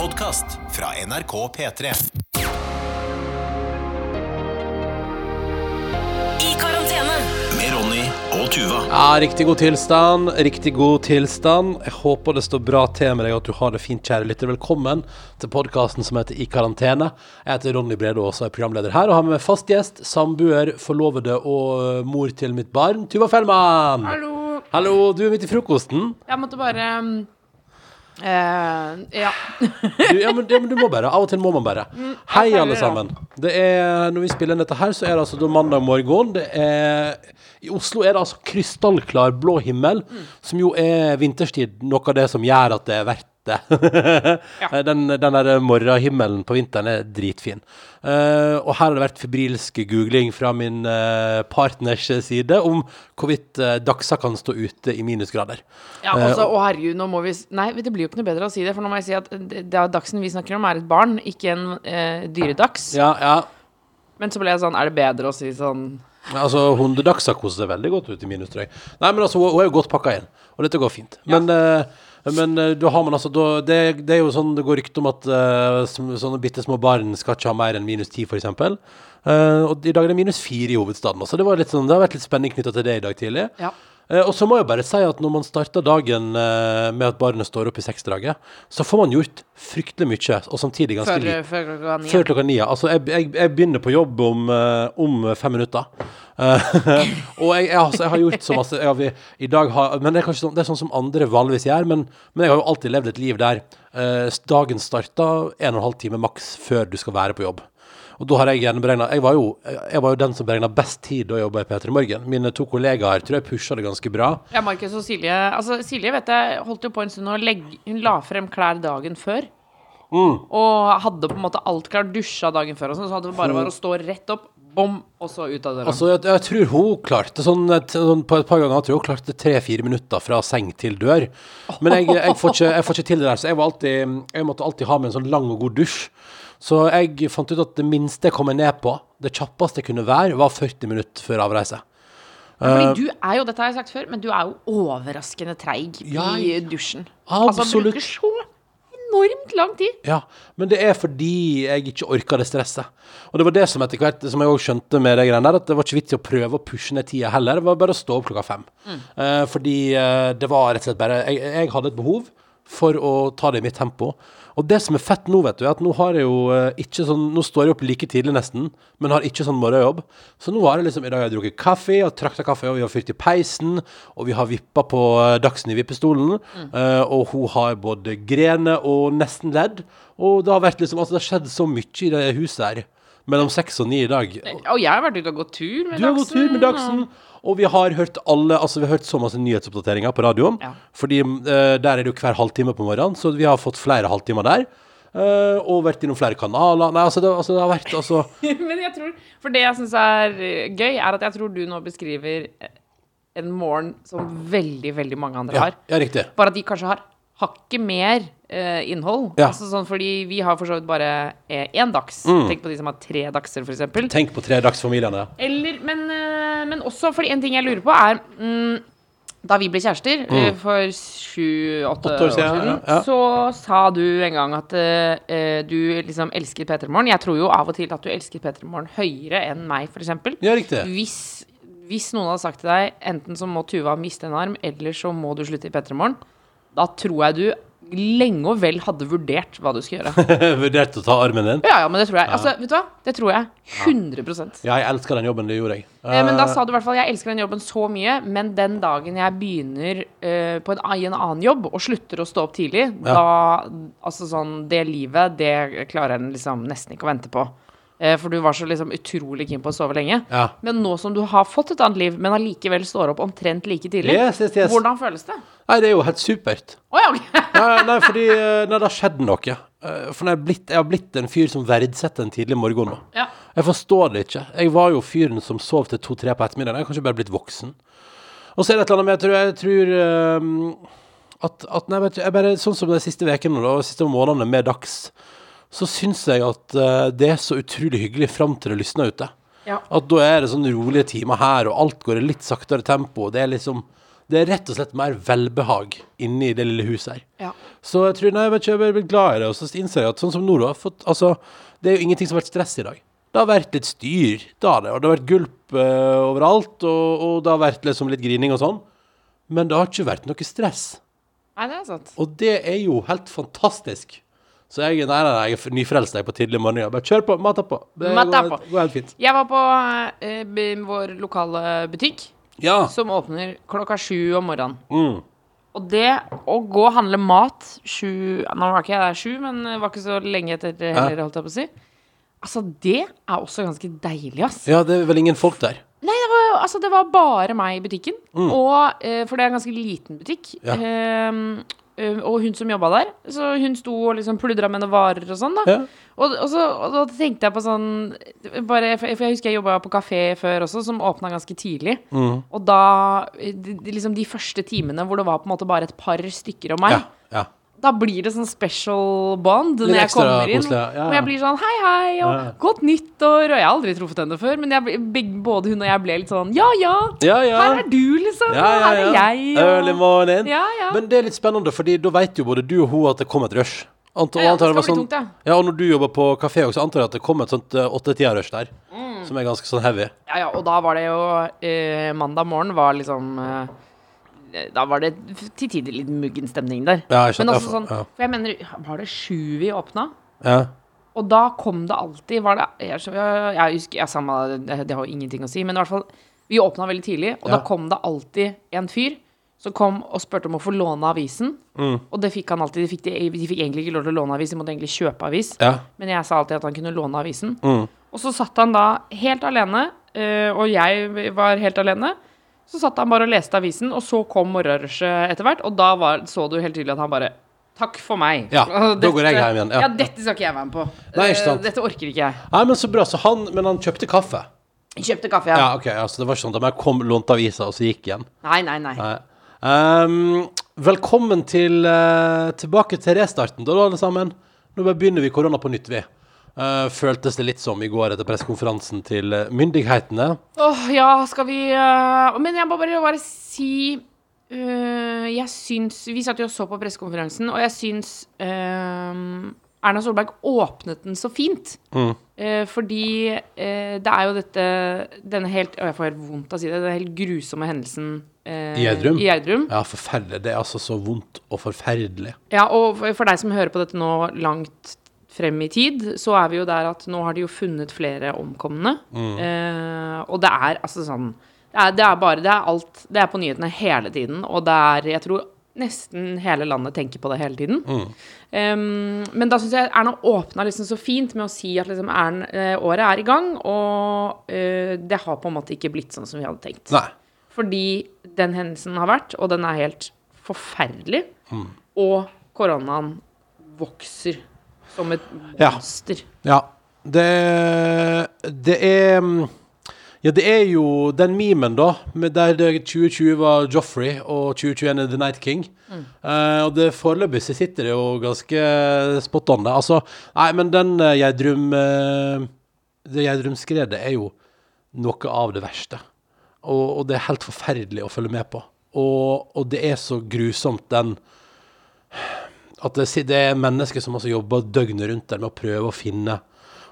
podkast fra NRK P3. I karantene. Med Ronny og Tuva. Ja, riktig god tilstand. Riktig god tilstand. Jeg håper det står bra til med deg, og at du har det fint, kjære lytter. Velkommen til podkasten som heter I karantene. Jeg heter Ronny Brede Aase og er programleder her, og har med meg fast gjest, samboer, forlovede og mor til mitt barn, Tuva Fellmann. Hallo. Hallo, du er midt i frokosten. Jeg måtte bare eh, Ja. Du, ja, men, ja, men du må bare. Av og til må man bare. Hei, alle sammen. Det er, når vi spiller inn dette her, så er det altså da mandag morgen. Det er, I Oslo er det altså krystallklar blå himmel, som jo er vinterstid noe av det som gjør at det er verdt det. den, den der morgenhimmelen på vinteren er dritfin. Uh, og her har det vært febrilsk googling fra min uh, partners side om hvorvidt uh, Daxa kan stå ute i minusgrader. ja også, å herregud, nå må vi Nei, det blir jo ikke noe bedre å si det, for nå må jeg si at det, dagsen vi snakker om, er et barn, ikke en uh, dyredaks. Ja, ja. Men så ble jeg sånn, er det bedre å si sånn Ja, Altså, Hundedaksa koser seg veldig godt ut i minustrøy. Nei, men altså, hun hun er jo godt pakka inn, og dette går fint. Men, eh, men eh, da har man altså da, det, det er jo sånn det går rykte om at eh, sånne bitte små barn skal ikke ha mer enn minus ti, f.eks. Uh, og i dag er det minus fire i hovedstaden. Så det, var litt sånn, det har vært litt spenning knytta til det i dag tidlig. Ja. Eh, og så må jeg bare si at når man starter dagen eh, med at barnet står opp i seksdraget, så får man gjort fryktelig mye, og samtidig ganske før, lite. før klokka ni. Før klokka ni, ja. Altså, jeg, jeg, jeg begynner på jobb om, eh, om fem minutter. Eh, og jeg, jeg, altså, jeg har gjort så masse har, vi, i dag har, Men det er kanskje sånn, det er sånn som andre vanligvis gjør. Men, men jeg har jo alltid levd et liv der eh, dagen starter og en halv time maks før du skal være på jobb. Og da har jeg gjerne beregna jeg, jeg var jo den som beregna best tid da jeg jobba i P3 Morgen. Mine to kollegaer tror jeg pusha det ganske bra. Ja, Markus og Silje Altså, Silje vet jeg holdt jo på en stund å legge Hun la frem klær dagen før. Og hadde på en måte alt klart, dusja dagen før og sånn, så det bare vært å stå rett opp, bom, og så ut av døra. Altså, jeg, jeg tror hun klarte sånn, et, sånn På et par ganger jeg tror hun klarte tre-fire minutter fra seng til dør. Men jeg, jeg, får ikke, jeg får ikke til det der, så jeg, var alltid, jeg måtte alltid ha med en sånn lang og god dusj. Så jeg fant ut at det minste jeg kom ned på, det kjappeste jeg kunne være, var 40 minutter før avreise. Fordi du er jo, dette har jeg sagt før, men du er jo overraskende treig Ja, i dusjen. Altså, absolutt. bruker så enormt lang tid. Ja, men det er fordi jeg ikke orka det stresset. Og det var det som etter hvert, som jeg også skjønte med det greiene der, at det var ikke vits i å prøve å pushe ned tida heller. Det var bare å stå opp klokka fem. Eh, fordi eh, det var rett og slett bare jeg, jeg hadde et behov for å ta det i mitt tempo. Og det som er fett nå, vet du, er at nå har jeg jo eh, ikke sånn Nå står jeg opp like tidlig nesten, men har ikke sånn morgenjobb. Så nå har jeg liksom I dag har jeg drukket kaffe, og trakta kaffe, og vi har fyrt i peisen, og vi har vippa på eh, Dagsen i vippestolen, eh, og hun har både grene og nesten ledd. Og det har vært liksom Altså, det har skjedd så mye i det huset her. Mellom seks og ni i dag. Og jeg har vært ute og gått tur med Du har gått tur med Dagsen, og vi har hørt alle Altså, vi har hørt så masse nyhetsoppdateringer på radioen. Ja. Fordi eh, der er det jo hver halvtime på morgenen, så vi har fått flere halvtimer der. eh, og vært innom flere kanaler. Nei, altså, det, altså, det har vært altså Men jeg tror For det jeg syns er eh, gøy, er at jeg tror du nå beskriver eh, en morgen som veldig, veldig mange andre Ja, har. ja riktig. Bare at de kanskje har hakket mer uh, innhold. Ja. Altså sånn fordi vi har for så vidt bare eh, én dags. Mm. Tenk på de som har tre dagser, for eksempel. Tenk på tredagsfamiliene. Eller, men, uh, men også fordi en ting jeg lurer på, er um, Da vi ble kjærester mm. for sju-åtte. Åtte år siden, siden, ja, ja. så sa du en gang at uh, du liksom elsket P3 Morgen. Jeg tror jo av og til at du elsket P3 Morgen høyere enn meg, f.eks. Ja, riktig. Hvis, hvis noen hadde sagt til deg enten så må Tuva miste en arm, eller så må du slutte i P3 Morgen, da tror jeg du lenge og vel hadde vurdert hva du skulle gjøre. vurdert å ta armen din. Ja, ja, men det tror jeg. Altså, vet du hva? Det tror jeg. 100% Ja, jeg elsker den jobben, det gjorde jeg. Eh, Men da Eh, sa du i hvert fall jeg elsker den jobben så mye, men den dagen jeg begynner uh, på en, i en annen jobb og slutter å stå opp tidlig, da Altså sånn Det livet, det klarer en liksom nesten ikke å vente på. Eh, for du var så liksom utrolig keen på å sove lenge. Ja. Men nå som du har fått et annet liv, men allikevel står opp omtrent like tidlig, Yes, yes, yes. hvordan føles det? Nei, det er jo helt supert. Å ja, ok. Nei, nei fordi eh, nei, det har skjedd noe. Eh, For jeg, er blitt, jeg har blitt en fyr som verdsetter en tidlig morgen nå. Ja. Jeg forstår det ikke. Jeg var jo fyren som sov til to-tre på ettermiddagen. Jeg har kanskje bare blitt voksen. Og så er det et eller annet med Jeg tror, jeg tror um, at, at nei, vet du, jeg bare, Sånn som de siste ukene og de siste månedene med Dags, så syns jeg at eh, det er så utrolig hyggelig fram til det lysner ute. Ja. At da er det sånn rolige timer her, og alt går i litt saktere tempo. og Det er liksom Det er rett og slett mer velbehag inni det lille huset her. Ja. Så jeg tror nei, jeg vet ikke, jeg blir glad i det. Og så innser jeg at sånn som nå, da fått, altså, Det er jo ingenting som har vært stress i dag. Det har vært litt styr. da det. Og det har vært gulp uh, overalt, og, og det har vært liksom litt grining og sånn. Men det har ikke vært noe stress. Nei, det er sant. Og det er jo helt fantastisk. Så jeg, nei, nei, nei, jeg er nyfrelst jeg på tidlig morgen. Bare kjør på, mat på. Det går, på. går helt fint. Jeg var på uh, vår lokale butikk, Ja. som åpner klokka sju om morgenen. Mm. Og det å gå og handle mat sju Nå var ikke jeg der sju, men det var ikke så lenge etter det heller, holdt jeg på å si. Altså, det er også ganske deilig, ass. ja, det er vel ingen folk der. Nei, det var, altså, det var bare meg i butikken. Og, eh, for det er en ganske liten butikk. Mm. Ja. Eh, og hun som jobba der, så hun sto og liksom pludra med noen varer og sånn, da. Ja. Og, og, så, og da tenkte jeg på sånn bare, For jeg husker jeg jobba på kafé før også, som åpna ganske tidlig. Mm. Og da de, de, liksom de første timene hvor det var på en måte bare et par stykker og meg, Ja. ja. Da blir det sånn special bond når jeg kommer inn. koselig, ja. Og jeg blir sånn hei, hei, og Ja. godt nyttår. Og jeg har aldri truffet henne før, men jeg, både hun og jeg ble litt sånn ja, ja. Ja. Her er du, liksom. Ja, Her er jeg. Early morning. Ja, ja. Men det er litt spennende, Fordi da vet jo både du og hun at det kom et rush. Ant Ja, ja, det skal bli sånn, tungt, ja. ja, og når du jobber på kafé også, antar jeg at det kom et sånt uh, åttetida-rush der. Mm. Som er ganske sånn heavy. Ja, ja, og da var det jo eh, Mandag morgen var liksom eh, Da var det til tider litt muggen stemning der. Ja, jeg. Men også sånn. For jeg mener, var det sju vi åpna? Ja. Og da kom det alltid var det, jeg, jeg, jeg husker jeg, samme, det, det har jo ingenting å si, men i hvert fall Vi åpna veldig tidlig, og Ja. da kom det alltid en fyr som kom og spurte om å få låne avisen. Mm. Og det fikk han alltid. De fikk, de, de fikk egentlig ikke lov til å låne avis, de måtte egentlig kjøpe avis. ja. Men jeg sa alltid at han kunne låne avisen. Mm. Og så satt han da helt alene, eh, og jeg var helt alene. Så satt han bare og leste avisen, og så kom morgenrushet etter hvert. Og da var, så du helt tydelig at han bare Takk for meg. Ja, dette, da går jeg hjem igjen, ja. Ja. dette skal ikke jeg være med på. Nei. Eh, Dette orker ikke jeg. Nei, men så bra. Så han, men han kjøpte kaffe? Kjøpte kaffe, Ja, ja. OK. Altså, det var ikke sånn at jeg kom, lånte avisa, og så gikk igjen? Nei, nei, nei. Nei. Um, velkommen til uh, tilbake til restarten, da, alle sammen. Nå begynner vi korona på nytt, vi. Eh, føltes det litt som i går etter pressekonferansen til eh, myndighetene. Åh, ja, skal vi uh, Men jeg må bare, bare si uh, Jeg syns Vi satt jo og så på pressekonferansen, og jeg syns Erna Solberg åpnet den så fint. Mm. Fordi det er jo dette Denne helt å, Jeg får helt vondt av å si det. Den helt grusomme hendelsen I Gjerdrum? i Gjerdrum. Ja, forferdelig. Det er altså så vondt og forferdelig. Ja, og for deg som hører på dette nå langt frem i tid, så er vi jo der at nå har de jo funnet flere omkomne. Mm. Eh, og det er altså sånn det er, det er bare Det er alt Det er på nyhetene hele tiden, og det er Jeg tror nesten hele landet tenker på det hele tiden. Mm. Um, men da syns jeg Erna åpna liksom så fint med å si at liksom Ern, eh, året er i gang, og eh, det har på en måte ikke blitt sånn som vi hadde tenkt. Nei. Fordi den hendelsen har vært, og den er helt forferdelig. Mm. Og koronaen vokser som et Ja. monster. Ja. Det, det er mm, Ja, det er jo den memen, da, med der det 2020 var Joffrey og 2021 er The Night King. Eh, og det foreløpig så sitter det jo ganske spot on, det. Altså, nei, men den uh, Gjerdrum uh, Det Gjerdrum-skredet er jo noe av det verste. Og, og det er helt forferdelig å følge med på. Og, og det er så grusomt, den at det, det er mennesker som også jobber døgnet rundt der med å prøve å finne,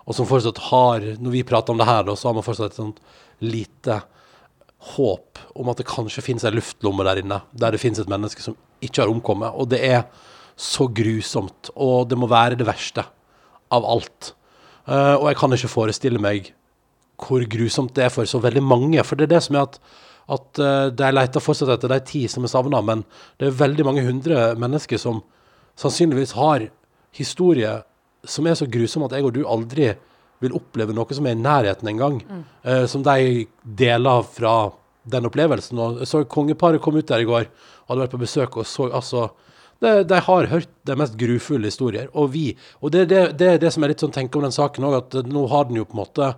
og som fortsatt har Når vi prater om det her, da, så har man fortsatt et sånt lite håp om at det kanskje finnes ei luftlomme der inne, der det finnes et menneske som ikke har omkommet. Og det er så grusomt, og det må være det verste av alt. Uh, og jeg kan ikke forestille meg hvor grusomt det er for så veldig mange. For det er det som er at, at eh, de leter fortsatt etter de ti som er savna, men det er veldig mange hundre mennesker som sannsynligvis har historie som er så grusom at jeg og du aldri vil oppleve noe som er i nærheten engang. eh, som de deler fra den opplevelsen. Og jeg så kongeparet kom ut der i går, og hadde vært på besøk og så altså de, de har hørt de mest grufulle historier. Og vi Og det er det, det, det som er litt sånn tenker om den saken òg, at nå har den jo på en måte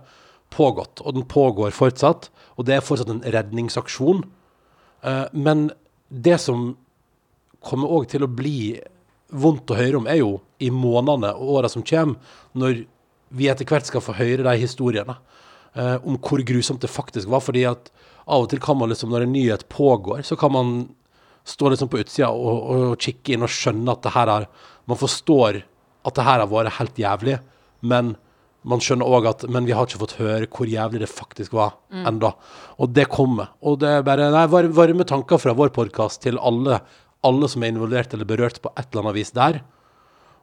pågått, og den pågår fortsatt. Og det er fortsatt en redningsaksjon. Uh, men det som kommer òg til å bli vondt å høre om, er jo i månedene og åra som kommer, når vi etter hvert skal få høre de historiene. eh, om hvor grusomt det faktisk var. Fordi at av og til kan man liksom, når en nyhet pågår, så kan man stå liksom på utsida og, og kikke inn og skjønne at det her er Man forstår at det her har vært helt jævlig, men man skjønner òg at Men vi har ikke fått høre hvor jævlig det faktisk var Mm. enda. Og det kommer. Og det er bare nei, varme tanker fra vår podkast til alle, alle som er involvert eller berørt på et eller annet vis der.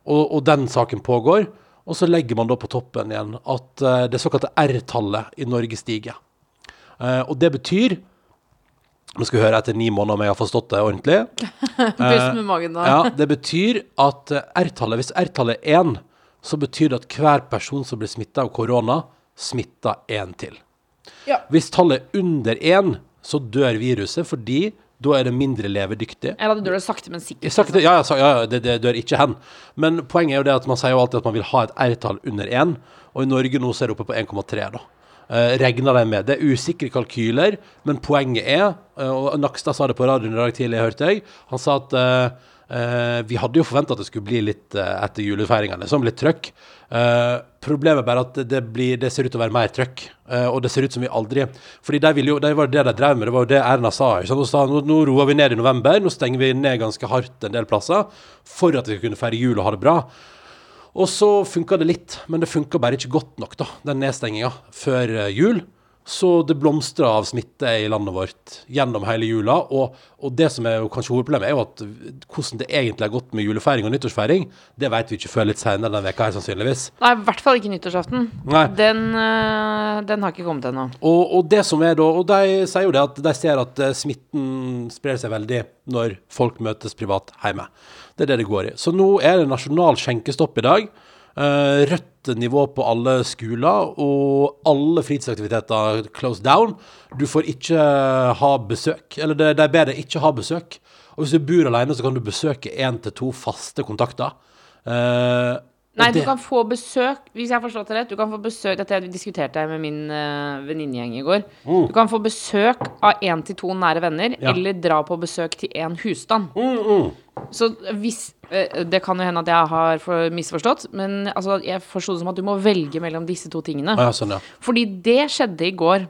Og, og den saken pågår. Og så legger man da på toppen igjen at eh, det såkalte R-tallet i Norge stiger. Eh, og det betyr Nå skal vi høre etter ni måneder om jeg har forstått det ordentlig. Pust med magen da. Ja, Det betyr at eh, R-tallet, hvis R-tallet er 1, så betyr det at hver person som blir smitta av korona, smitter én til. Ja. Hvis tallet er under én, så dør viruset fordi da er det mindre levedyktig. Eller du dør sakte, men sikkert. Jeg sa ikke det, ja, ja, ja, ja, det, det dør ikke hen. Men poenget er jo det at man sier jo alltid at man vil ha et R-tall under 1, og i Norge nå så er det oppe på 1,3 da. Uh, regner de med. Det er usikre kalkyler, men poenget er, uh, og Nakstad sa det på radioen i dag tidlig, hørte jeg, han sa at eh, eh, vi hadde jo forventa at det skulle bli litt uh, etter julefeiringene, som litt trøkk. Uh, problemet bare at det, blir, det ser ut til å være mer trøkk, og det ser ut som vi aldri Fordi de ville jo, det var det de drev med, det var jo det Erna sa. Hun sa nå, nå roer vi ned i november, nå stenger vi ned ganske hardt en del plasser for at vi skal kunne feire jul og ha det bra. Og så funka det litt, men det funka bare ikke godt nok, da, den nedstenginga før jul. Så det blomstrer av smitte i landet vårt gjennom hele jula. Og, og det som er jo kanskje hovedproblemet, er jo at hvordan det egentlig har gått med julefeiring og nyttårsfeiring, det vet vi ikke før litt senere denne veka her, sannsynligvis. Nei, i hvert fall ikke nyttårsaften. Den, øh, den har ikke kommet ennå. Og, og det som er da, og de sier jo det at de ser at eh, smitten sprer seg veldig når folk møtes privat hjemme. Det er det det går i. Så nå er det nasjonal skjenkestopp i dag. Eh, rødt nivå på alle skoler, og alle fritidsaktiviteter closed down. Du får ikke ha besøk, eller de, de ber deg ikke ha besøk. Og hvis du bor alene, så kan du besøke én til to faste kontakter. Uh, Nei, du kan få besøk, hvis jeg har forstått det rett, du kan få besøk Dette diskuterte jeg med min uh, venninnegjeng i går. Du kan få besøk av én til to nære venner, Mm. Ja. eller dra på besøk til én husstand. Mm, mm. Så hvis eh, Det kan jo hende at jeg har misforstått, men altså, jeg forsto det som at du må velge mellom disse to tingene. Ja, sånn, ja. Fordi det skjedde i går.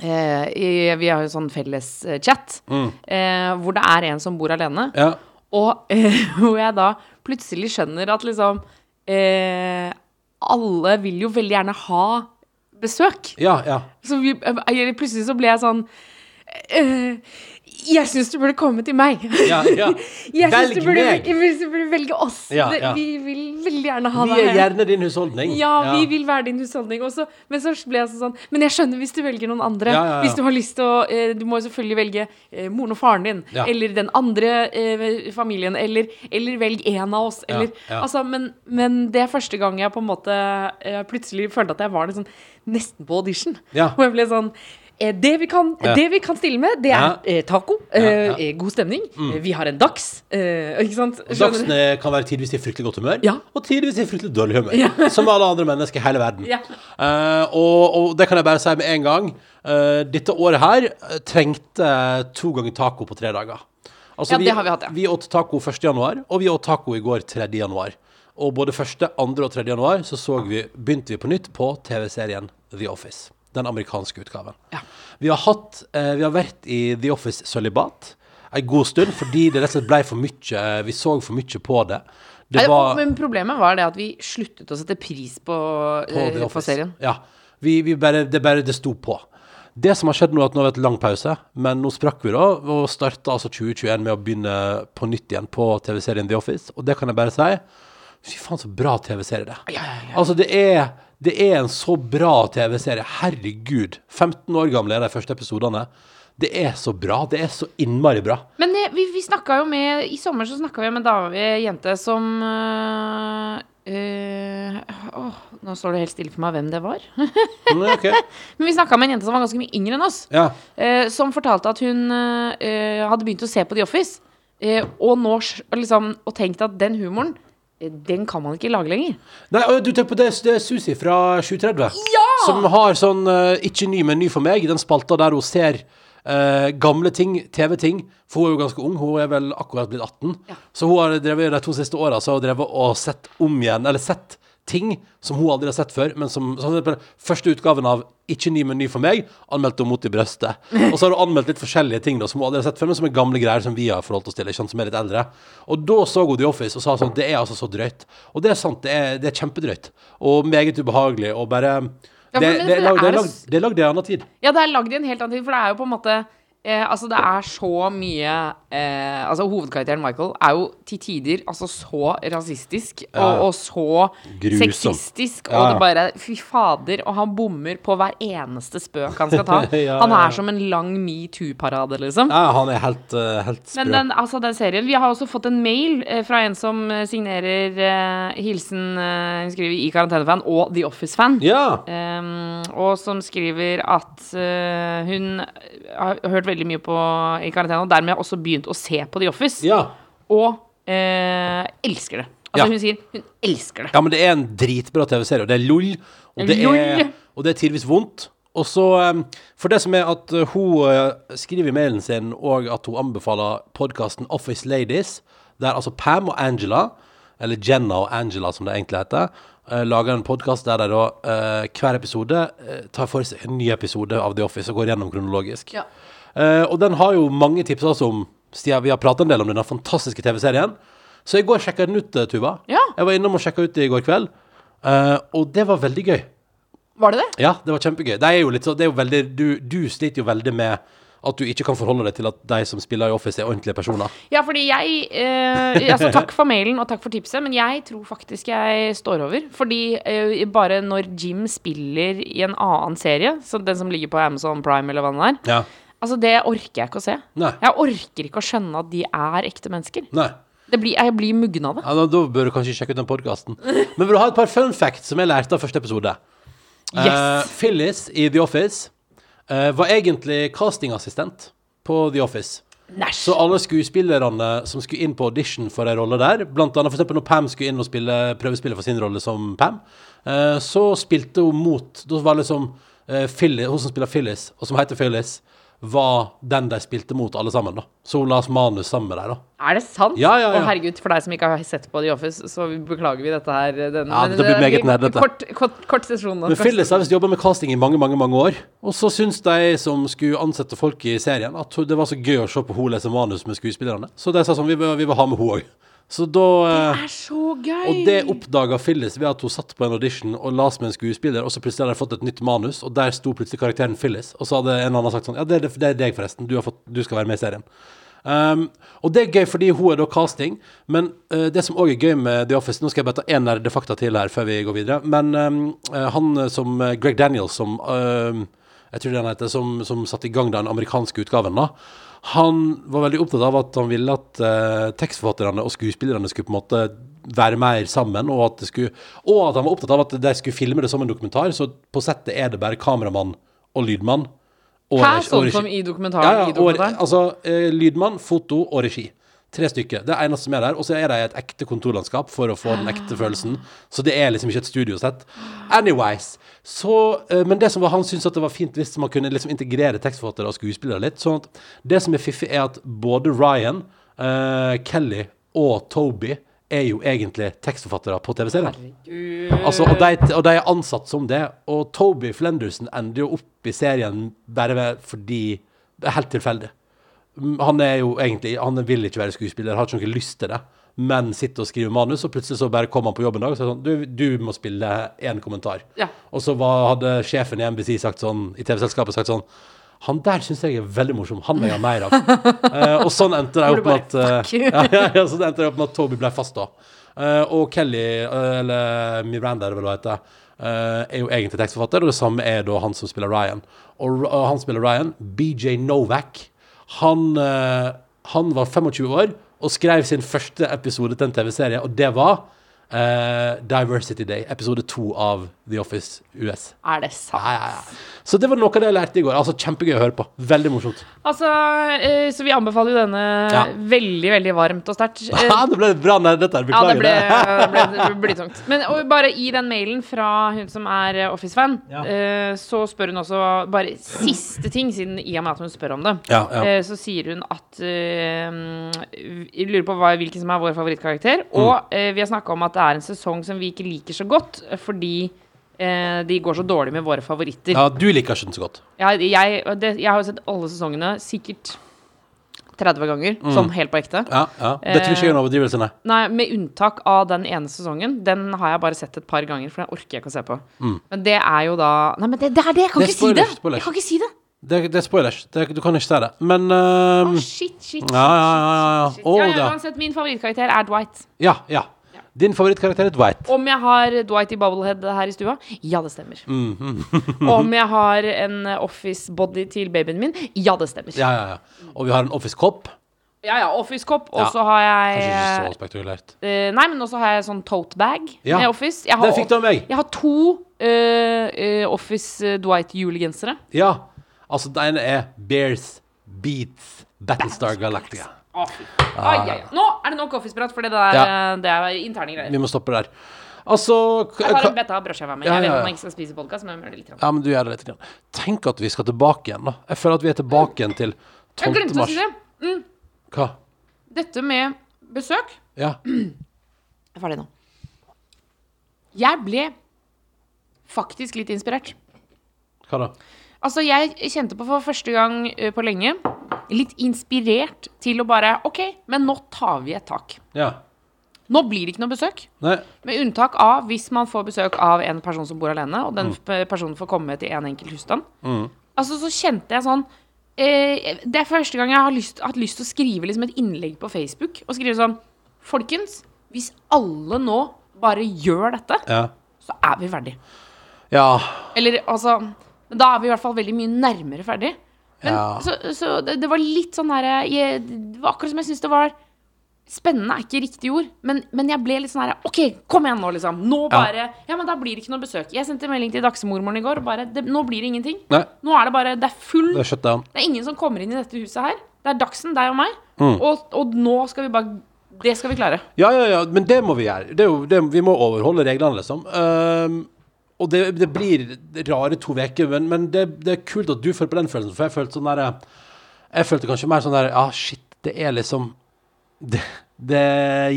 Eh, i, vi har jo sånn felles chat chat, eh, hvor det er en som bor alene. ja. Og eh, hvor jeg da plutselig skjønner at liksom eh, Alle vil jo veldig gjerne ha besøk. Ja, ja. Så vi, eh, plutselig så ble jeg sånn eh, Jeg syns du burde komme til meg. ja, ja. Jeg syns Velg du burde, meg. jeg synes du burde velge oss. Ja, ja. Vi vil veldig gjerne ha deg. Vi er her. gjerne din husholdning. Ja, vi vil være din husholdning også. Men så ble jeg sånn Men jeg skjønner hvis du velger noen andre. Hvis du har lyst til å eh, Du må selvfølgelig velge eh, moren og faren din. Eller den andre eh, familien. Eller, eller velg en av oss. Eller. Altså, men, men det er første gang jeg på en måte plutselig følte at jeg var litt sånn nesten på audition. Hvor jeg ble sånn det vi, kan, Ja. det vi kan stille med, det er Ja. eh, taco. eh, Ja, eh, god stemning. Mm. Vi har en dags. eh, ikke sant? Og Skjønner du? Dagsen er- kan være tidvis i fryktelig godt humør, og tidvis i fryktelig dårlig humør. Som alle andre mennesker i hele verden. Eh, og, og det kan jeg bare si med en gang. eh, dette året her eh, trengte to ganger taco på tre dager. Altså, Ja, det har vi hatt, ja. Vi åt taco 1. januar, og vi åt taco i går 3. januar. Og både 1., 2. og 3. januar så, så vi, begynte vi på nytt på TV-serien The Office. Den amerikanske utgaven. Ja. Vi har hatt eh, Vi har vært i The Office sølibat en god stund fordi det rett og slett ble for mye eh, Vi så for mye på det. Det var Men problemet var det at vi sluttet å sette pris på, på eh, The Office. serien. Ja. Vi, vi bare, det bare det sto på. Det som har skjedd nå, er at nå har vi hatt lang pause, men nå sprakk vi da, og starta altså 2021 med å begynne på nytt igjen på TV-serien The Office. Og det kan jeg bare si. Fy faen, så bra TV-serie det er. Ja, ja, ja. Altså, det er, det er en så bra TV-serie. Herregud. 15 år gamle er de første episodene. Det er så bra. Det er så innmari bra. Men det, vi, vi jo med I sommer så snakka vi med eh, jente som øh, øh, åh, Nå står det helt stille for meg hvem det var. Mm, okay. Men vi snakka med en jente som var ganske mye yngre enn oss. Ja. Øh, som fortalte at hun hadde begynt å se på The Office. og nå liksom, og tenkt at den humoren, den kan man ikke lage lenger. Nei, du tenker på det, det er Susi fra 730. ja! Som har sånn, eh, ikke ny, men ny for meg, den spalta der hun ser uh, gamle ting, TV-ting. For hun er jo ganske ung, hun er vel akkurat blitt 18. Ja. Så hun har drevet de to siste åra og sett om igjen, eller sett ting som hun aldri har sett før, men som, som Første utgaven av Ikke ny meny for meg anmeldte hun mot i brøstet. Og så har hun anmeldt litt forskjellige ting da, som hun aldri har sett før, men som er gamle greier som vi har forholdt oss til, ikke sant, som er litt eldre. Og da så hun The Office og sa sånn Det er altså så drøyt. Og det er sant, det er, det er kjempedrøyt. Og meget ubehagelig. Og bare Ja, det, men- det, det er lagd i en annen tid. Ja, det er lagd i en helt annen tid, for det er jo på en måte eh, Altså, det er så mye eh, Altså, hovedkarakteren Michael er jo til tider altså så rasistisk Ja. og, og så Grusom. sexistisk, og Ja, det bare Fy fader, og han bommer på hver eneste spøk han skal ta. Ja, Han er som en lang metoo-parade, liksom. Ja, han er helt, uh, helt sprø. Men den, altså den serien Vi har også fått en mail eh, fra en som eh, signerer eh, hilsen Hun skriver i karantenefan og The Office-fan. ja. Um, og som skriver at hun har hørt veldig mye på i karantene, og dermed også begynt å se på The Office, ja. og eh, elsker det. Altså Ja. Hun sier hun elsker det. Ja, men det er en dritbra TV-serie, og det er LOL, og det LOL. er, og det er tidvis vondt. Og så, um, For det som er at uh, hun uh, skriver i mailen sin og at hun anbefaler podkasten Office Ladies, der altså Pam og Angela, eller Jenna og Angela som det egentlig heter, lager en podkast der de da hver episode tar for seg en ny episode av The Office og går gjennom kronologisk. Ja. Eh, og den har jo mange tips også om Siden vi har pratet en del om denne fantastiske TV-serien. Så i går sjekka jeg den ut, eh, Tuva. Ja. Jeg var innom og sjekka ut det i går kveld. Uh, og det var veldig gøy. Var det det? Ja, det var kjempegøy. Det er jo litt så, det er jo veldig, du, du sliter jo veldig med at du ikke kan forholde deg til at de som spiller i Office, er ordentlige personer. Ja, fordi jeg eh, Altså, takk for mailen og takk for tipset, men jeg tror faktisk jeg står over. Fordi eh, bare når Jim spiller i en annen serie, så den som ligger på Amazon Prime eller hva den er, Ja. Altså det orker jeg ikke å se. Nei. Jeg orker ikke å skjønne at de er ekte mennesker. Nei. Det blir, jeg blir muggen av det. Ja, da, bør du kanskje sjekke ut den podkasten. Men vil du ha et par fun facts som jeg lærte av første episode? Yes. Yes. Phyllis i The Office uh, var egentlig castingassistent på The Office. Næsj. Så alle skuespillerne som skulle inn på audition for en rolle der, blant annet for eksempel når Pam skulle inn og spille, prøvespille for sin rolle som Pam, eh, så spilte hun mot Da var liksom uh, Phyllis, hun som spiller Phyllis, og som heter Phyllis, var den de spilte mot alle sammen, da. Så hun las manus sammen med dem, da. Er det sant? Ja, ja, ja. Og herregud, for deg som ikke har sett på The Office, så beklager vi dette her. Den, Ja, dette blir meget nerdete. Kort, kort, kort sesjon. Men Phyllis har visst jobba med casting i mange mange, mange år. Og så syns de som skulle ansette folk i serien, at det var så gøy å se på hun lese manus med skuespillerne. Så de sa sånn, vi vil, vi vil ha med hun òg. Så da Det eh, er så gøy! Og det oppdaga Phyllis ved at hun satt på en audition og la med en skuespiller, og så plutselig hadde de fått et nytt manus, og der sto plutselig karakteren Phyllis. Og så hadde en annen sagt sånn Ja, det det er deg, forresten. Du, har fått, du skal være med i serien. Um, og det er gøy fordi hun er da casting, men uh, det som òg er gøy med The Office Nå skal jeg bare ta én nerdefakta til her før vi går videre. Men um, han som Greg Daniels, som uh, jeg tror det han heter, som, som satte i gang den amerikanske utgaven, da. Han var veldig opptatt av at han ville at eh, tekstforfatterne og skuespillerne skulle på en måte være mer sammen, og at, det skulle, og at han var opptatt av at de skulle filme det som en dokumentar. Så på settet er det bare kameramann og lydmann. Og Hæ? Sånn som i dokumentaren? Ja, ja, og, altså eh, lydmann, foto og regi. Tre stykker. Det er eneste som er der. Og så er det et ekte kontorlandskap for å få den ekte følelsen. Så det er liksom ikke et studiosett. Anyways. Så, eh, men det som var, han syntes at det var fint hvis man kunne liksom integrere tekstforfattere og skuespillere litt. Sånn at det som er fiffig, er at både Ryan, uh, Kelly og Toby er jo egentlig tekstforfattere på TV-serien. Altså, og, de, og de er ansatt som det. Og Toby Flenderson ender jo opp i serien bare fordi det er helt tilfeldig. Han er jo egentlig Han vil ikke være skuespiller, har ikke noe lyst til det. Men sitter og skriver manus, og plutselig så bare kom han på jobb en dag og sa sånn Du, du må spille én kommentar. Ja. Og så var, hadde sjefen i NBC sagt sånn, i TV-selskapet sagt sånn Han der syns jeg er veldig morsom. Han vil jeg ha mer av. Eh, og sånn endte det opp med at uh, ja, ja, ja, sånn endte det opp med at Toby ble fast, da. Eh, og Kelly, eh, eller Miranda, er det vel hva heter, eh, er jo egentlig tekstforfatter, og det samme er da han som spiller Ryan. Og, og han spiller Ryan, BJ Novak. Han, eh, han var 25 år og skrev sin første episode til en TV-serie, og det var eh, Diversity Day, episode to av The Office US. Er det sant? Ja, ja, ja. Så det var noe av det jeg lærte i går. Altså Kjempegøy å høre på. Veldig morsomt. Altså, uh, så vi anbefaler jo denne Ja. veldig, veldig varmt og sterkt. Uh, Ja, det ble bra nerdete her. Ja, det Beklager ble, det. det ble, det ble tungt. Men og bare i den mailen fra hun som er Office-fan, Ja. eh, så spør hun også bare siste ting, siden i og med at hun spør om det. Ja, ja. Eh, så sier hun at uh, lurer på hva, hvilken som er vår favorittkarakter. Mm. Og eh, vi har snakka om at det er en sesong som vi ikke liker så godt, eh, fordi eh, de går så dårlig med våre favoritter. Ja, du liker ikke den så godt. Jeg, jeg, det, jeg har jo sett alle sesongene sikkert 30 ganger, sånn helt på ekte. Ja, ja. Det tror ikke jeg er en overdrivelse, nei. Nei, med unntak av den ene sesongen. Den har jeg bare sett et par ganger, for den orker jeg ikke å se på. Men det er jo da Nei, men det, det er det! Jeg kan Mm. Det ikke ikke si det! spoilers, spoilers. Jeg kan ikke si det! Det, det er spoilers. Du kan ikke si det. Men ehm, oh, shit, shit, shit. Ja, ja, ja. ja, ja. Oh, ja, ja, uansett, min favorittkarakter er Dwight. ja, ja. Din favorittkarakter er Dwight. Om jeg har Dwight i Bubblehead her i stua? Ja, det stemmer. Mm, Om jeg har en office body til babyen min? Ja, det stemmer. Ja, ja, ja. Og vi har en office-kopp. Ja, ja, office-kopp. Og så har Kanskje ikke så spektakulært. Uh, Nei, men også har jeg sånn tote bag med Office. Jeg har, Den fikk du av meg. Jeg har to uh, Office eh, Dwight julegensere. Ja. Altså, den ene er Bears Beats Battlestar Galactica. Å, fy. Ai, ai, ai. Nå er det nok Office-prat, for det, der, Ja. eh, det er interne greier. Vi må stoppe der. Altså Jeg har en betta av brødskiva mi. Ja, Jeg vet ja, ja. ikke skal spise podkast, men jeg må det litt. grann. Ja, men du gjør det litt. Grann. Tenk at vi skal tilbake igjen, da. Jeg føler at vi er tilbake igjen til 12. Jeg 12. glemte å si det. Hva? Dette med besøk Ja. Jeg er ferdig nå. Jeg ble faktisk litt inspirert. Hva da? Altså, jeg kjente på for første gang eh, på lenge litt inspirert til å bare OK, men nå tar vi et tak. Ja. Nå blir det ikke noe besøk. Nei. Med unntak av hvis man får besøk av en person som bor alene, og den mm. personen får komme til en enkelt husstand. Altså, så kjente jeg sånn eh, Det er første gang jeg har lyst, hatt lyst til å skrive liksom et innlegg på Facebook. Og skrive sånn Folkens, hvis alle nå bare gjør dette, Ja. så er vi ferdig. Ja. Eller altså Da er vi i hvert fall veldig mye nærmere ferdig. Men Ja. så, så det, det var litt sånn her Det var akkurat som jeg syntes det var Spennende er ikke riktig ord, men, men jeg ble litt sånn her OK, kom igjen nå, liksom. Nå bare Ja, men da blir det ikke noe besøk. Jeg sendte melding til dagsmormoren i går, og bare det, Nå blir det ingenting. Nei. Nå er det bare Det er full Det er. Det er ingen som kommer inn i dette huset her. Det er Dagsen, deg og meg. Mm. Og, og nå skal vi bare Det skal vi klare. Ja, ja, ja, men det må vi gjøre. Det jo, det, vi må overholde reglene, liksom. Ehm, og det, det blir rare to uker, men, men det, det er kult at du føler på den følelsen, for jeg følte sånn der Jeg følte kanskje mer sånn der Ja, shit, det er liksom Det, det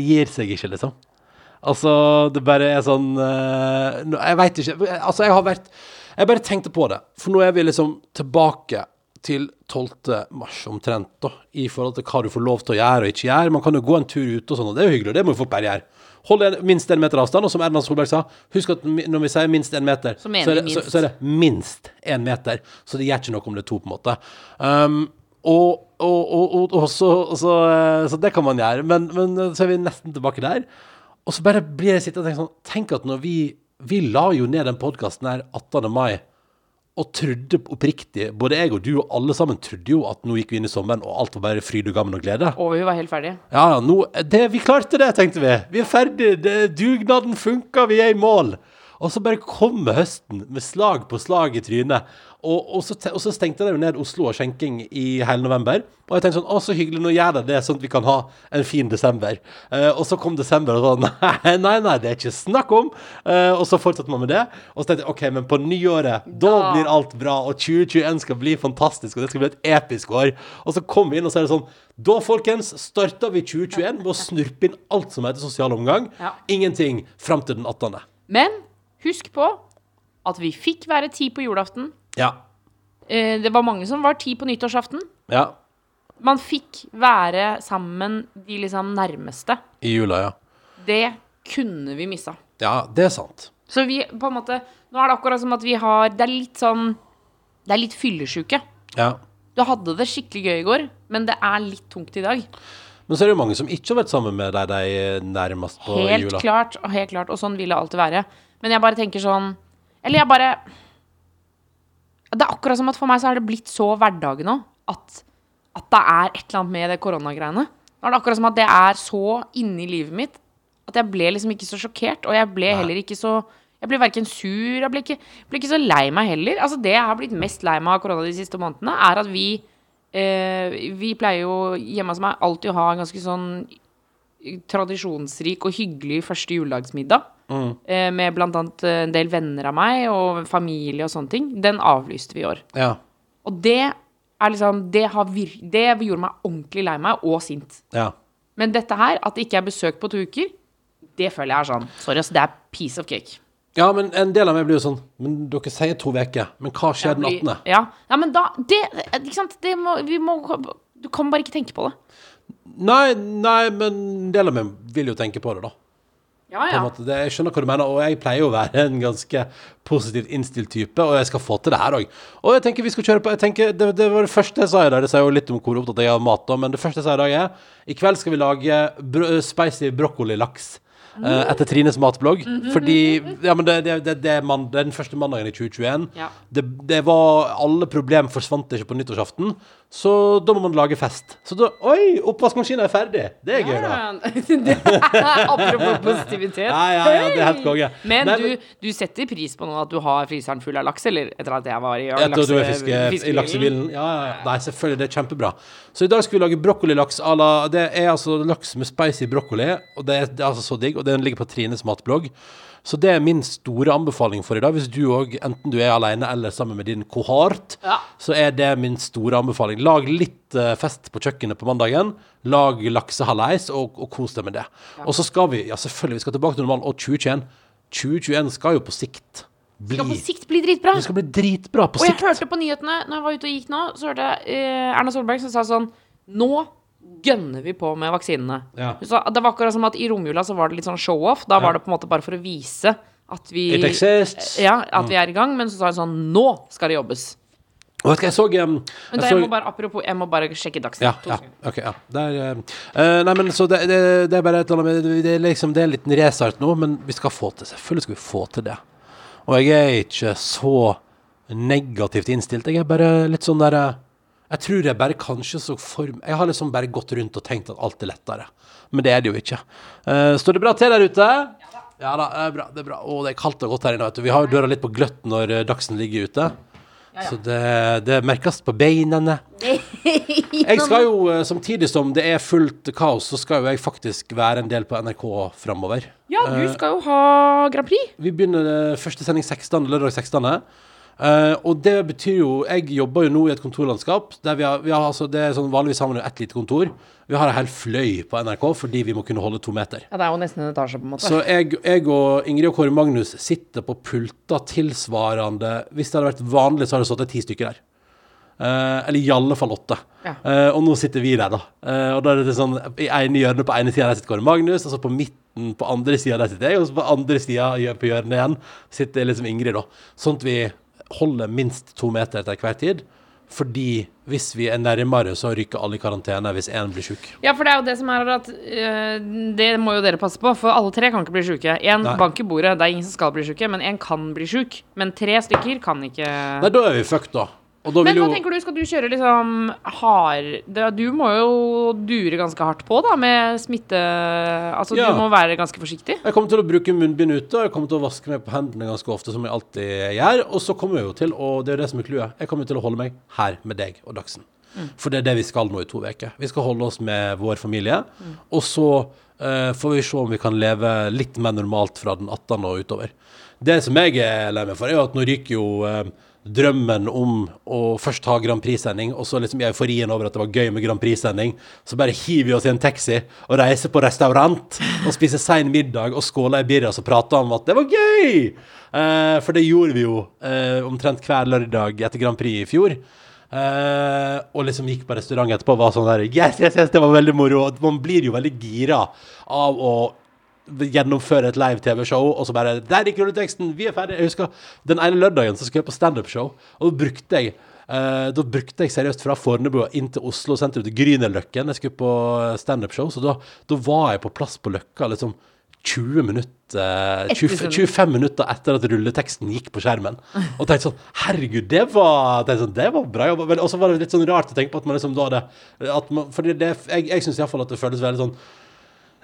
gir seg ikke, liksom. Altså, det bare er sånn uh, Jeg veit ikke. Altså, jeg har vært Jeg bare tenkte på det, for nå er vi liksom tilbake til 12. mars omtrent, da, i forhold til hva du får lov til å gjøre og ikke gjøre. Man kan jo gå en tur ute og sånn, og det er jo hyggelig, det må jo folk bare gjøre. Hold en, minst en meter avstand, og som Erna Solberg sa, husk at når vi sier minst en meter, Så så, er det, så, så er det minst en meter. Så det gjør ikke noe om det er to, på en måte. Um, og, og, og, og, så, eh, så det kan man gjøre. Men, men eh, så er vi nesten tilbake der. Og så bare blir jeg sittende og tenke sånn Tenk at når vi Vi la jo ned den podkasten her 18. mai og trodde oppriktig, både jeg og du og alle sammen trodde jo at nå gikk vi inn i sommeren, og alt var bare fryd og gammen og glede. Og vi var helt ferdige. Ja, nå, det, vi klarte det, tenkte vi. Vi er ferdige. Det, dugnaden funka, vi er i mål. Og så bare kommer høsten med slag på slag i trynet. Og, og, så, og så stengte de jo ned Oslo og skjenking i hele november. Og jeg tenkte sånn, å så hyggelig, nå gjør de det sånn at vi kan ha en fin desember. Eh, og så kom desember og sånn, nei, nei, nei, det er ikke snakk om. Eh, og så fortsatte man med det. Og så tenkte jeg, ok, men på nyåret, da Da. blir alt bra. Og 2021 skal bli fantastisk, og det skal bli et episk år. Og så kom vi inn, og så er det sånn, da folkens, starter vi 2021 med å snurpe inn alt som heter sosial omgang. Ja. Ingenting frem til den 18. Men husk på at vi fikk være ti på julaften. Ja. Eh, det var mange som var ti på nyttårsaften. Ja. Man fikk være sammen de liksom nærmeste. I jula, ja. Det kunne vi missa. Ja, det er sant. Så vi på en måte Nå er det akkurat som at vi har Det er litt sånn Det er litt fyllesyke. Ja. Du hadde det skikkelig gøy i går, men det er litt tungt i dag. Men så er det jo mange som ikke har vært sammen med deg de nærmest på Helt jula. klart, og helt klart. Og sånn vil det alltid være. Men jeg bare tenker sånn Eller jeg bare Det er akkurat som at for meg så er det blitt så hverdagen nå at, at det er et eller annet med det koronagreiene. Nå er det akkurat som at det er så inni livet mitt at jeg ble liksom ikke så sjokkert. Og jeg ble heller ikke så Jeg ble verken sur, jeg ble ikke, ble ikke så lei meg heller. Altså Det jeg har blitt mest lei meg av korona de siste månedene, er at vi eh, Vi pleier jo hjemme hos meg alltid å ha en ganske sånn tradisjonsrik og hyggelig første juledagsmiddag. Eh, med annet eh, en del venner av meg og familie og sånne ting. Den avlyste vi i år. Ja. Og det er liksom Det, det gjorde meg ordentlig lei meg og sint. Ja. Men dette her, at det ikke er besøk på to uker, Det føler jeg er sånn Sorry, ass, det er piece of cake. Ja, men en del av meg blir jo sånn Men dere sier to uker. Men hva skjer den 18.? Ja, ja men da det, Ikke sant, det må, vi må Du kan bare ikke tenke på det. Nei, nei, men en del av meg vil jo tenke på det, da. Ja, ja. Det, jeg skjønner hva du mener, og jeg pleier å være en ganske positivt innstilt type, og jeg skal få til det her òg. Og jeg tenker vi skal kjøre på tenker, det, det var det første jeg sa i dag. Det sier jo litt om hvor opptatt jeg er av mat, da, men det første jeg sa i dag, er i kveld skal vi lage bro spicy brokkolilaks. Uh, etter Trines matblogg. Fordi Ja, men det, det, det, man, den første mandagen i 2021. Ja. Det, det var Alle problem forsvant ikke på nyttårsaften, så da må man lage fest. Så da Oi, oppvaskmaskinen er ferdig! Det er gøy, da. Apropos positivitet. Ja, ja, ja, det er helt konge. Men Nei, du, du setter pris på nå at du har fryseren full av laks, eller etter at jeg var i Etter at du lakse- fiske, i laksebilen? Ja, ja, ja. Nei, selvfølgelig. Det er kjempebra. Så i dag skal vi lage brokkolilaks à la Det er altså laks med spicy brokkoli, og det er, det er altså så digg. Og den ligger på Trines matblogg. Så det er min store anbefaling for i dag. Hvis du òg, enten du er alene eller sammen med din kohort, Ja. så er det min store anbefaling. Lag litt eh, fest på kjøkkenet på mandagen. Lag laksehalais, og, og kos deg med det. Og så skal vi, ja selvfølgelig, vi skal tilbake til normalen. Og 2021 2021 skal jo på sikt bli Skal på sikt bli dritbra. Det skal bli dritbra på Og jeg hørte på nyhetene når jeg var ute og gikk nå, så hørte jeg uh, Erna Solberg som sa sånn Nå gønner vi på med vaksinene. Ja. Så det var akkurat som at i romjula så var det litt sånn show-off. Da var det på en måte bare for å vise at vi. Ja, at vi er i gang. Men så sa hun sånn Nå skal det jobbes. Og vet du hva, jeg så, um, Men jeg da, jeg må bare, apropos, jeg må bare sjekke Dagsnytt. ja, ja, sekunder. ok, ja. Er, eh, eh, nei, men så det, det, det er bare et eller annet Det er liksom Det er en liten restart nå, men vi skal få til Selvfølgelig skal vi få til det. Og jeg er ikke så negativt innstilt. Jeg er bare litt sånn der eh, Jeg tror jeg bare kanskje så for Jeg har liksom bare gått rundt og tenkt at alt er lettere. Men det er det jo ikke. Uh, står det bra til der ute? Ja da, det er bra. det er bra. Å, det er kaldt og godt her inne. vet du. Vi har jo døra litt på gløtt når eh, Dagsen ligger ute. Så det, det merkes på beinene. Jeg skal jo, eh, samtidig som det er fullt kaos, så skal jo jeg faktisk være en del på NRK framover. Ja, du skal jo ha Grand Prix. Vi begynner første sending 16, lørdag 16. Eh, og det betyr jo Jeg jobber jo nå i et kontorlandskap der vi har, vi har altså, Det er sånn vanligvis har man jo ett lite kontor. Vi har en hel fløy på NRK fordi vi må kunne holde to meter. Ja, det er jo nesten en etasje, på en måte. Så jeg, jeg og Ingrid og Kåre Magnus sitter på pulter tilsvarende Hvis det hadde vært vanlig, så hadde det sittet ti stykker der. Uh, eller i alle fall åtte. Ja. Uh, og nå sitter vi der, da. Uh, og da er det sånn I ene hjørnet på ene sida sitter Kåre Magnus, og så på midten på andre sida der sitter jeg, og så på andre sida på hjørnet igjen sitter liksom Ingrid, da. Sånn at vi holder minst to meter til hver tid. Fordi hvis vi er nærmere, så ryker alle i karantene hvis én blir sjuk. Ja, for det er jo det som er at øh, Det må jo dere passe på, for alle tre kan ikke bli sjuke. Én bank i bordet, det er ingen som skal bli sjuke, men én kan bli sjuk. Men tre stykker kan ikke Nei, da er vi fucked, da. Men hva jo tenker du, skal du kjøre liksom hard Du må jo dure ganske hardt på, da, med smitte Altså, Ja. du må være ganske forsiktig. Jeg kommer til å bruke munnbind ute, og jeg kommer til å vaske meg på hendene ganske ofte, som jeg alltid gjør. Og så kommer jeg jo til, og det er det som er clouet, jeg kommer til å holde meg her med deg og Dagsen. For det er det vi skal nå i to uker. Vi skal holde oss med vår familie, og så uh, får vi se om vi kan leve litt mer normalt fra den 18. og utover. Det som jeg er lei meg for, er jo at nå ryker jo eh, drømmen om å først ha Grand Prix-sending, og så liksom i euforien over at det var gøy med Grand Prix-sending, så bare hiver vi oss i en taxi og reiser på restaurant og spiser sein middag og skåler i birras og prater om at det var gøy! Eh, for det gjorde vi jo eh, omtrent hver lørdag etter Grand Prix i fjor. Eh, og liksom gikk på restaurant etterpå og var sånn der Yes, yes, yes, det var veldig moro. Man blir jo veldig gira av å gjennomføre et live TV-show, og så bare Der gikk rulleteksten! Vi er ferdige! Jeg husker den ene lørdagen så skulle jeg på standup-show, og da brukte jeg uh, da brukte jeg seriøst fra Fornebu inn til Oslo sentrum til Grünerløkken. Jeg skulle på standup-show, så da, da var jeg på plass på Løkka liksom 20 minutter eh, 20, 25 minutter etter at rulleteksten gikk på skjermen. Og tenkte sånn Herregud, det var, sånn, det var bra jobba. Og så var det litt sånn rart å tenke på at man liksom da hadde at man, Fordi det, jeg, jeg syns iallfall at det føles veldig sånn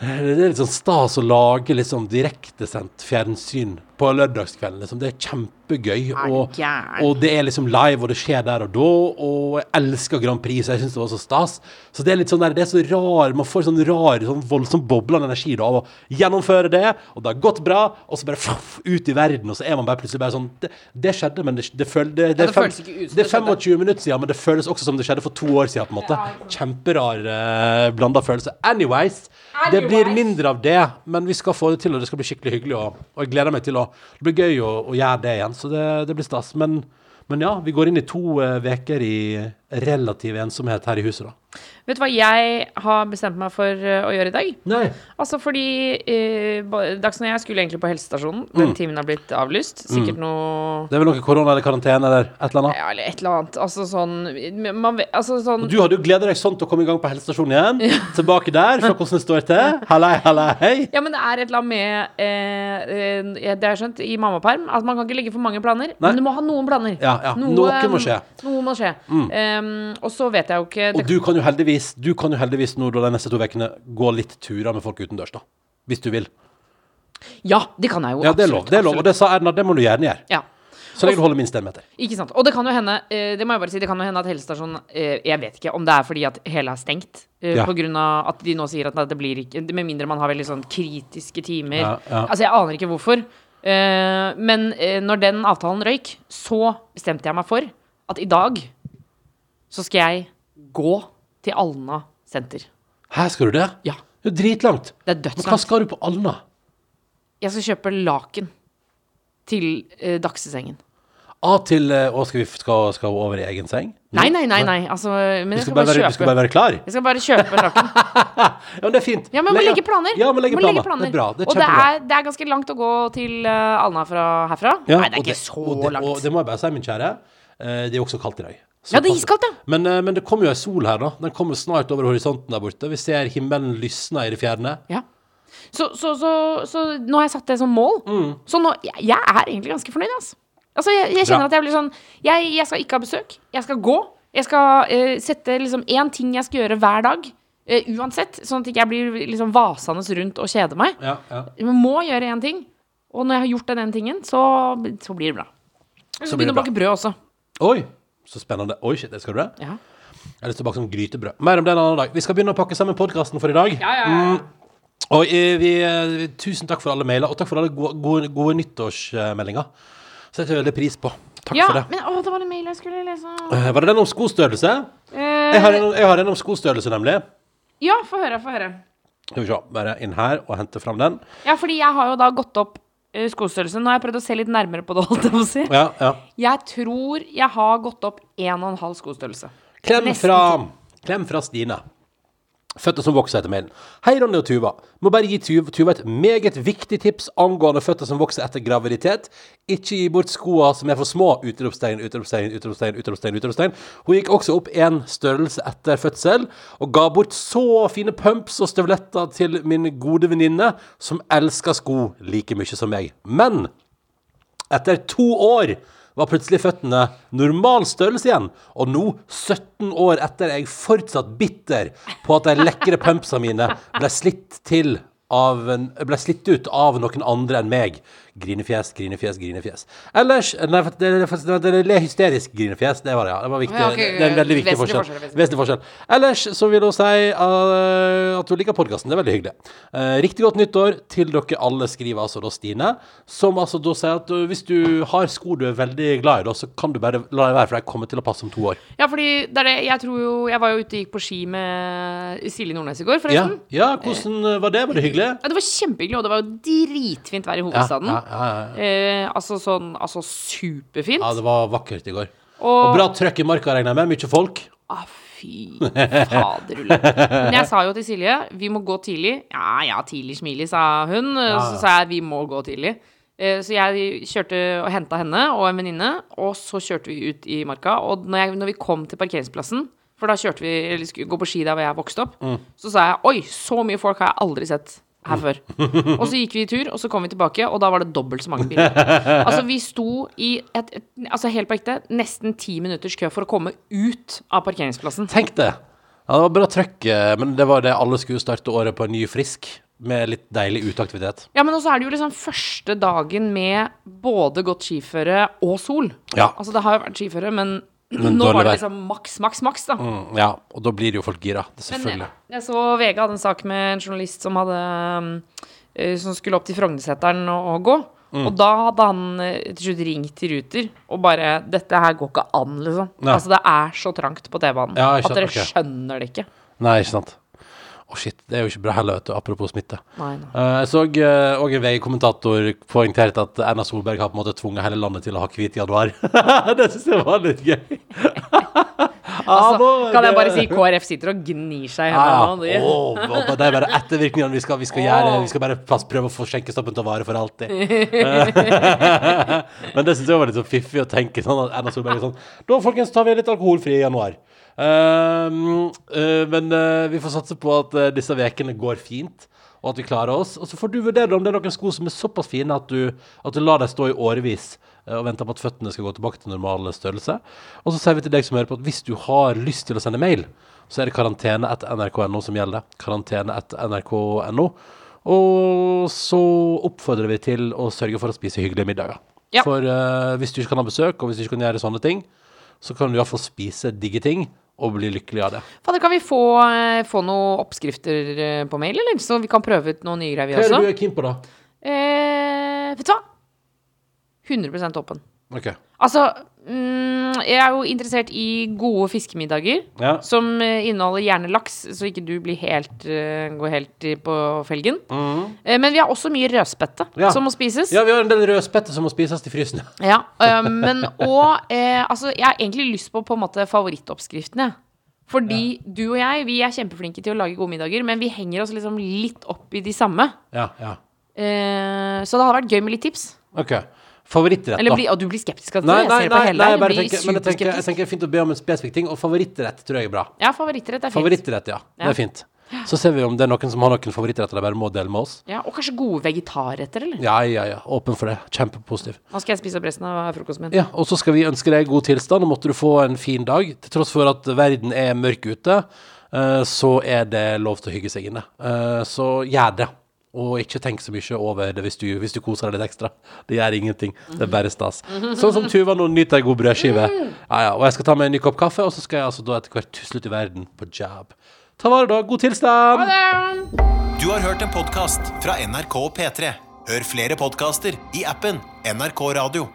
det er litt sånn stas å lage liksom direktesendt fjernsyn på lørdagskvelden. Liksom. Det er kjempegøy. Og, og det er liksom live, og det skjer der og da. Og jeg elsker Grand Prix, så jeg syns det var så stas. Så det er litt sånn der, det er så rar Man får sånn rar, sånn voldsom boblende energi da, av å gjennomføre det, og det har gått bra, og så bare faff, ut i verden, og så er man bare plutselig bare sånn Det, det skjedde, men det, det, føl, det, det, det er fem- føles ikke ut som det er det skjedde. 25 minutter siden, men det føles også som det skjedde for to år siden, på en måte. Kjemperar uh, blanda følelse. Anyways, det blir mindre av det, men vi skal få det til, og det skal bli skikkelig hyggelig. Og, og jeg gleder meg til å Det blir gøy å, å gjøre det igjen, så det, det blir stas. Men, men ja, vi går inn i to uker i relativ ensomhet her i huset, da. Vet du hva jeg har bestemt meg for eh, å gjøre i dag? Nei. Altså fordi eh, Dagsnytt jeg skulle egentlig på helsestasjonen. Den timen har blitt avlyst. Sikkert noe Det er vel noe korona eller karantene eller et eller annet? Ja, eller et eller annet. Altså sånn man, Altså sånn du hadde jo gleda deg sånn til å komme i gang på helsestasjonen igjen. Tilbake der, se hvordan det står til. Hallei, hallei. Ja, men det er et eller annet med eh, eh, Det jeg skjønt i mammaperm, at man kan ikke legge for mange planer. Nei. Men du må ha noen planer. Ja, ja. Noe må skje. Mm. Noe må skje. Um, og så vet jeg jo ikke Og du kan jo heldigvis Du kan jo heldigvis nå de neste to ukene gå litt turer med folk utendørs, da. Hvis du vil. Ja, det kan jeg jo. Ja, det er lov. absolutt, Det er lov. Og det sa Erna, det må du gjerne gjøre. Ja. Så lenge du holder minst én meter. Ikke sant. Og det kan jo hende eh, Det må jeg bare si, det kan jo hende at helsestasjonen eh, Jeg vet ikke om det er fordi at hele er stengt. eh, Ja. På grunn av at de nå sier at det blir ikke Med mindre man har veldig sånn kritiske timer. Ja, ja. Altså, jeg aner ikke hvorfor. Men når den avtalen røyk, så bestemte jeg meg for at i dag så skal jeg gå til Alna senter. Hæ, skal du det? Ja. Det er dritlangt. Det er Men hva skal du på Alna? Jeg skal kjøpe laken til eh, dagsesengen. Ah, til eh, Å, skal vi skal, skal over i egen seng? Nei, nei, nei. nei. Altså, men Du jeg skal, skal bare være, du skal kjøpe. bare være klar? Jeg skal bare kjøpe laken. Ja, men det er fint. Ja, men man må Legge- legge planer. Ja, man legger Man planer. Det er bra. Det er og det kjempebra. er, det er ganske langt å gå til eh, Alna fra herfra. Ja, Nei, det er og ikke så og det, langt. Og det må jeg bare si, min kjære. eh, Det er jo også kaldt i dag. Så Ja, det er iskaldt, ja. Men, eh, men det kommer jo ei sol her, da. Den kommer snart over horisonten der borte. Vi ser himmelen lysne i det fjerne. ja. Så, så, så, så nå har jeg satt det som mål. Mm. Så nå, jeg, jeg er egentlig ganske fornøyd, altså. Altså, jeg, jeg kjenner Bra. at jeg blir sånn jeg, jeg skal ikke ha besøk. Jeg skal gå. Jeg skal uh, sette liksom én ting jeg skal gjøre hver dag. Uh, uansett. Sånn at ikke jeg blir liksom vasende rundt og kjeder meg. Ja, ja. Jeg må gjøre én ting. Og når jeg har gjort den ene tingen, så, så blir det bra. Så, Så begynner blir det begynne å bake brød også. Oi, så spennende. Oi, shit, det skal du det? Ja. Jeg har lyst til å bake sånn grytebrød. Mer om det en annen dag. Vi skal begynne å pakke sammen podkasten for i dag. Ja, ja, ja. Mm, og eh, vi, eh, tusen takk for alle mailer, og takk for alle gode, gode, gode nyttårsmeldinger. Setter jeg veldig pris på. Takk ja, for det. men å, det var en mail jeg skulle lese. Uh, Var det den om skostørrelse? Uh, Jeg har en, jeg har en om skostørrelse, nemlig. ja, få høre, få høre. Skal vi se, bare inn her og hente fram den. Ja, fordi jeg har jo da gått opp skostørrelsen. Nå har jeg prøvd å se litt nærmere på det, holdt jeg på å si. Ja, ja. Jeg tror jeg har gått opp 1,5 skostørrelse. Klem Nesten fra, klem fra Stine. Føtter som vokser etter mailen. Hei, Ronny og Tuva. Må bare gi Tuva, et meget viktig tips angående føtter som vokser etter graviditet. Ikke gi bort skoa som er for små. Utropstegn, utropstegn, utropstegn, utropstegn. utropstegn. Hun gikk også opp en størrelse etter fødsel, og ga bort så fine pumps og støvletter til min gode venninne, som elsker sko like mye som meg. Men etter to år var plutselig føttene normal størrelse igjen, og nå, 17 år etter, er jeg fortsatt bitter på at de lekre pumpsa mine ble slitt til av en, ble slitt ut av noen andre enn meg. Grinefjes, grinefjes, grinefjes. Ellers Nei, det, er hysterisk grinefjes. Det var det, ja. Det var viktig. Ja, okay, det er en veldig viktig forskjell. forskjell, vesentlig Vesentlig forskjell. Ellers så vil hun si uh, at hun liker podkasten. Det er veldig hyggelig. Uh, riktig godt nyttår til dere alle, skriver altså da Stine. Som altså da sier at uh, hvis du har sko du er veldig glad i, da, så kan du bare la det være, for de kommer til å passe om to år. Ja, fordi det er det Jeg tror jo Jeg var jo ute og gikk på ski med Silje Nordnes i går, Ja, forresten. ja hvordan uh, var det? Var det hyggelig? Ja, det var kjempehyggelig, og det var jo dritfint vær i hovedstaden. Ja, ja, ja, ja. Eh, altså sånn Altså superfint. ja, det var vakkert i går. og Og bra trøkk i marka, regner jeg med. Mye folk. Ah, fy faderulle. Men jeg sa jo til Silje vi må gå tidlig. Ja ja, tidlig smilig, sa hun. Så sa jeg vi må gå tidlig. Eh, Så jeg kjørte og henta henne og en venninne, og så kjørte vi ut i marka. Og når, jeg, når vi kom til parkeringsplassen, for da kjørte vi eller skulle gå på ski der hvor jeg vokste opp, så sa jeg oi, så mye folk har jeg aldri sett her før. Og så gikk vi i tur, og så kom vi tilbake, og da var det dobbelt så mange biler. Altså, vi sto i et, et, altså helt på ekte, nesten ti minutters kø for å komme ut av parkeringsplassen. Tenk det. Ja, det var bra trøkk, eh, men det var det alle skulle starte året på en ny frisk. med litt deilig uteaktivitet. Ja, men også er det jo liksom første dagen med både godt skiføre og sol. Ja. Altså, det har jo vært skiføre, men, Men nå var det liksom maks, maks, maks, da. Mm, ja, og da blir jo folk gira. Det er Men Selvfølgelig. jeg, så VG hadde en sak med en journalist som hadde eh, Som skulle opp til Frognerseteren og, og gå. Mm. Og da hadde han eh, til slutt ringt til Ruter og bare 'Dette her går ikke an', liksom. Nei. Altså, det er så trangt på T-banen Ja, at dere okay. skjønner det ikke. Nei, ikke sant. Å, shit. Det er jo ikke bra heller, vet du. Apropos smitte. Nei, nei. Eh, Jeg så òg en VG-kommentator poengterte at Erna Solberg har på en måte tvunget hele landet til å ha hvit januar. det syns jeg var litt gøy. Altså, kan jeg bare si KrF sitter og gnir seg i Ja, ja. hendene. de- Åh, det er bare ettervirkningene vi skal, vi skal gjøre. Vi skal bare plass, prøve å få skjenkestoppen til å vare for alltid. Men det syns jeg var litt så fiffig å tenke sånn at Erna Solberg er sånn Da, folkens, tar vi litt alkoholfri i januar. Ehm, eh, men eh, vi får satse på at eh, disse ukene går fint, og at vi klarer oss. Og så får du vurdere om det er noen sko som er såpass fine at du, at du lar dem stå i årevis og venter på at føttene skal gå tilbake til normal størrelse. Og så sier vi til deg som hører på, at hvis du har lyst til å sende mail, så er det karantene etter nrk.no som gjelder. Karantene etter nrk.no. Og så oppfordrer vi til å sørge for å spise hyggelige middager. Ja. For uh, hvis du ikke kan ha besøk, og hvis du ikke kan gjøre sånne ting, så kan du iallfall spise digge ting og bli lykkelig av det. Fader, kan vi få, eh, få noen oppskrifter eh, på mail, eller? Så vi kan prøve ut noen nye greier, vi Hva er det du er keen på, da? Eh, vet du hva? 100 åpen. Ok. Altså, mm, jeg er jo interessert i gode fiskemiddager. Ja. Som eh, inneholder gjerne laks, så ikke du blir helt, eh, går helt på felgen. Eh, men vi har også mye rødspette. Ja. som må spises. Ja, vi har en del rødspette som må spises til frysen. Ja, men og Altså, jeg har egentlig lyst på på en måte favorittoppskriftene. Fordi du og jeg, vi er kjempeflinke til å lage gode middager, men vi henger oss liksom litt opp i de samme. Ja, ja. Så det hadde vært gøy med litt tips. Ok. Favorittrett, Eller da? bli, og du blir skeptisk av det. Nei, jeg nei, ser det på nei, hele nei, jeg bare tenker, men jeg tenker, jeg tenker er fint å be om en spesifikk ting, og favorittrett tror jeg er bra. Ja, favorittrett er fint. Favorittrett, ja. Det er fint. Så ser vi om det er noen som har noen favorittretter de bare må dele med oss. Ja, og kanskje gode vegetarretter, eller? Ja, ja, ja. Åpen for det. Kjempepositiv. Nå skal jeg spise opp resten av frokosten min. Ja, og så skal vi ønske deg god tilstand, og måtte du få en fin dag. Til tross for at verden er mørk ute, eh, så er det lov til å hygge seg inne. Eh, Så gjør det. Og ikke tenk så mye over det hvis du, hvis du koser deg litt ekstra. Det gjør ingenting. Det er bare stas. Sånn som Tuva nå nyter ei god brødskive. Ja, ja. Og jeg skal ta meg en ny kopp kaffe, og så skal jeg altså da etter hvert tusle ut i verden på job. Ta vare, da. God tilstand! Du har hørt en podkast fra NRK og P3. Hør flere podkaster i appen NRK Radio.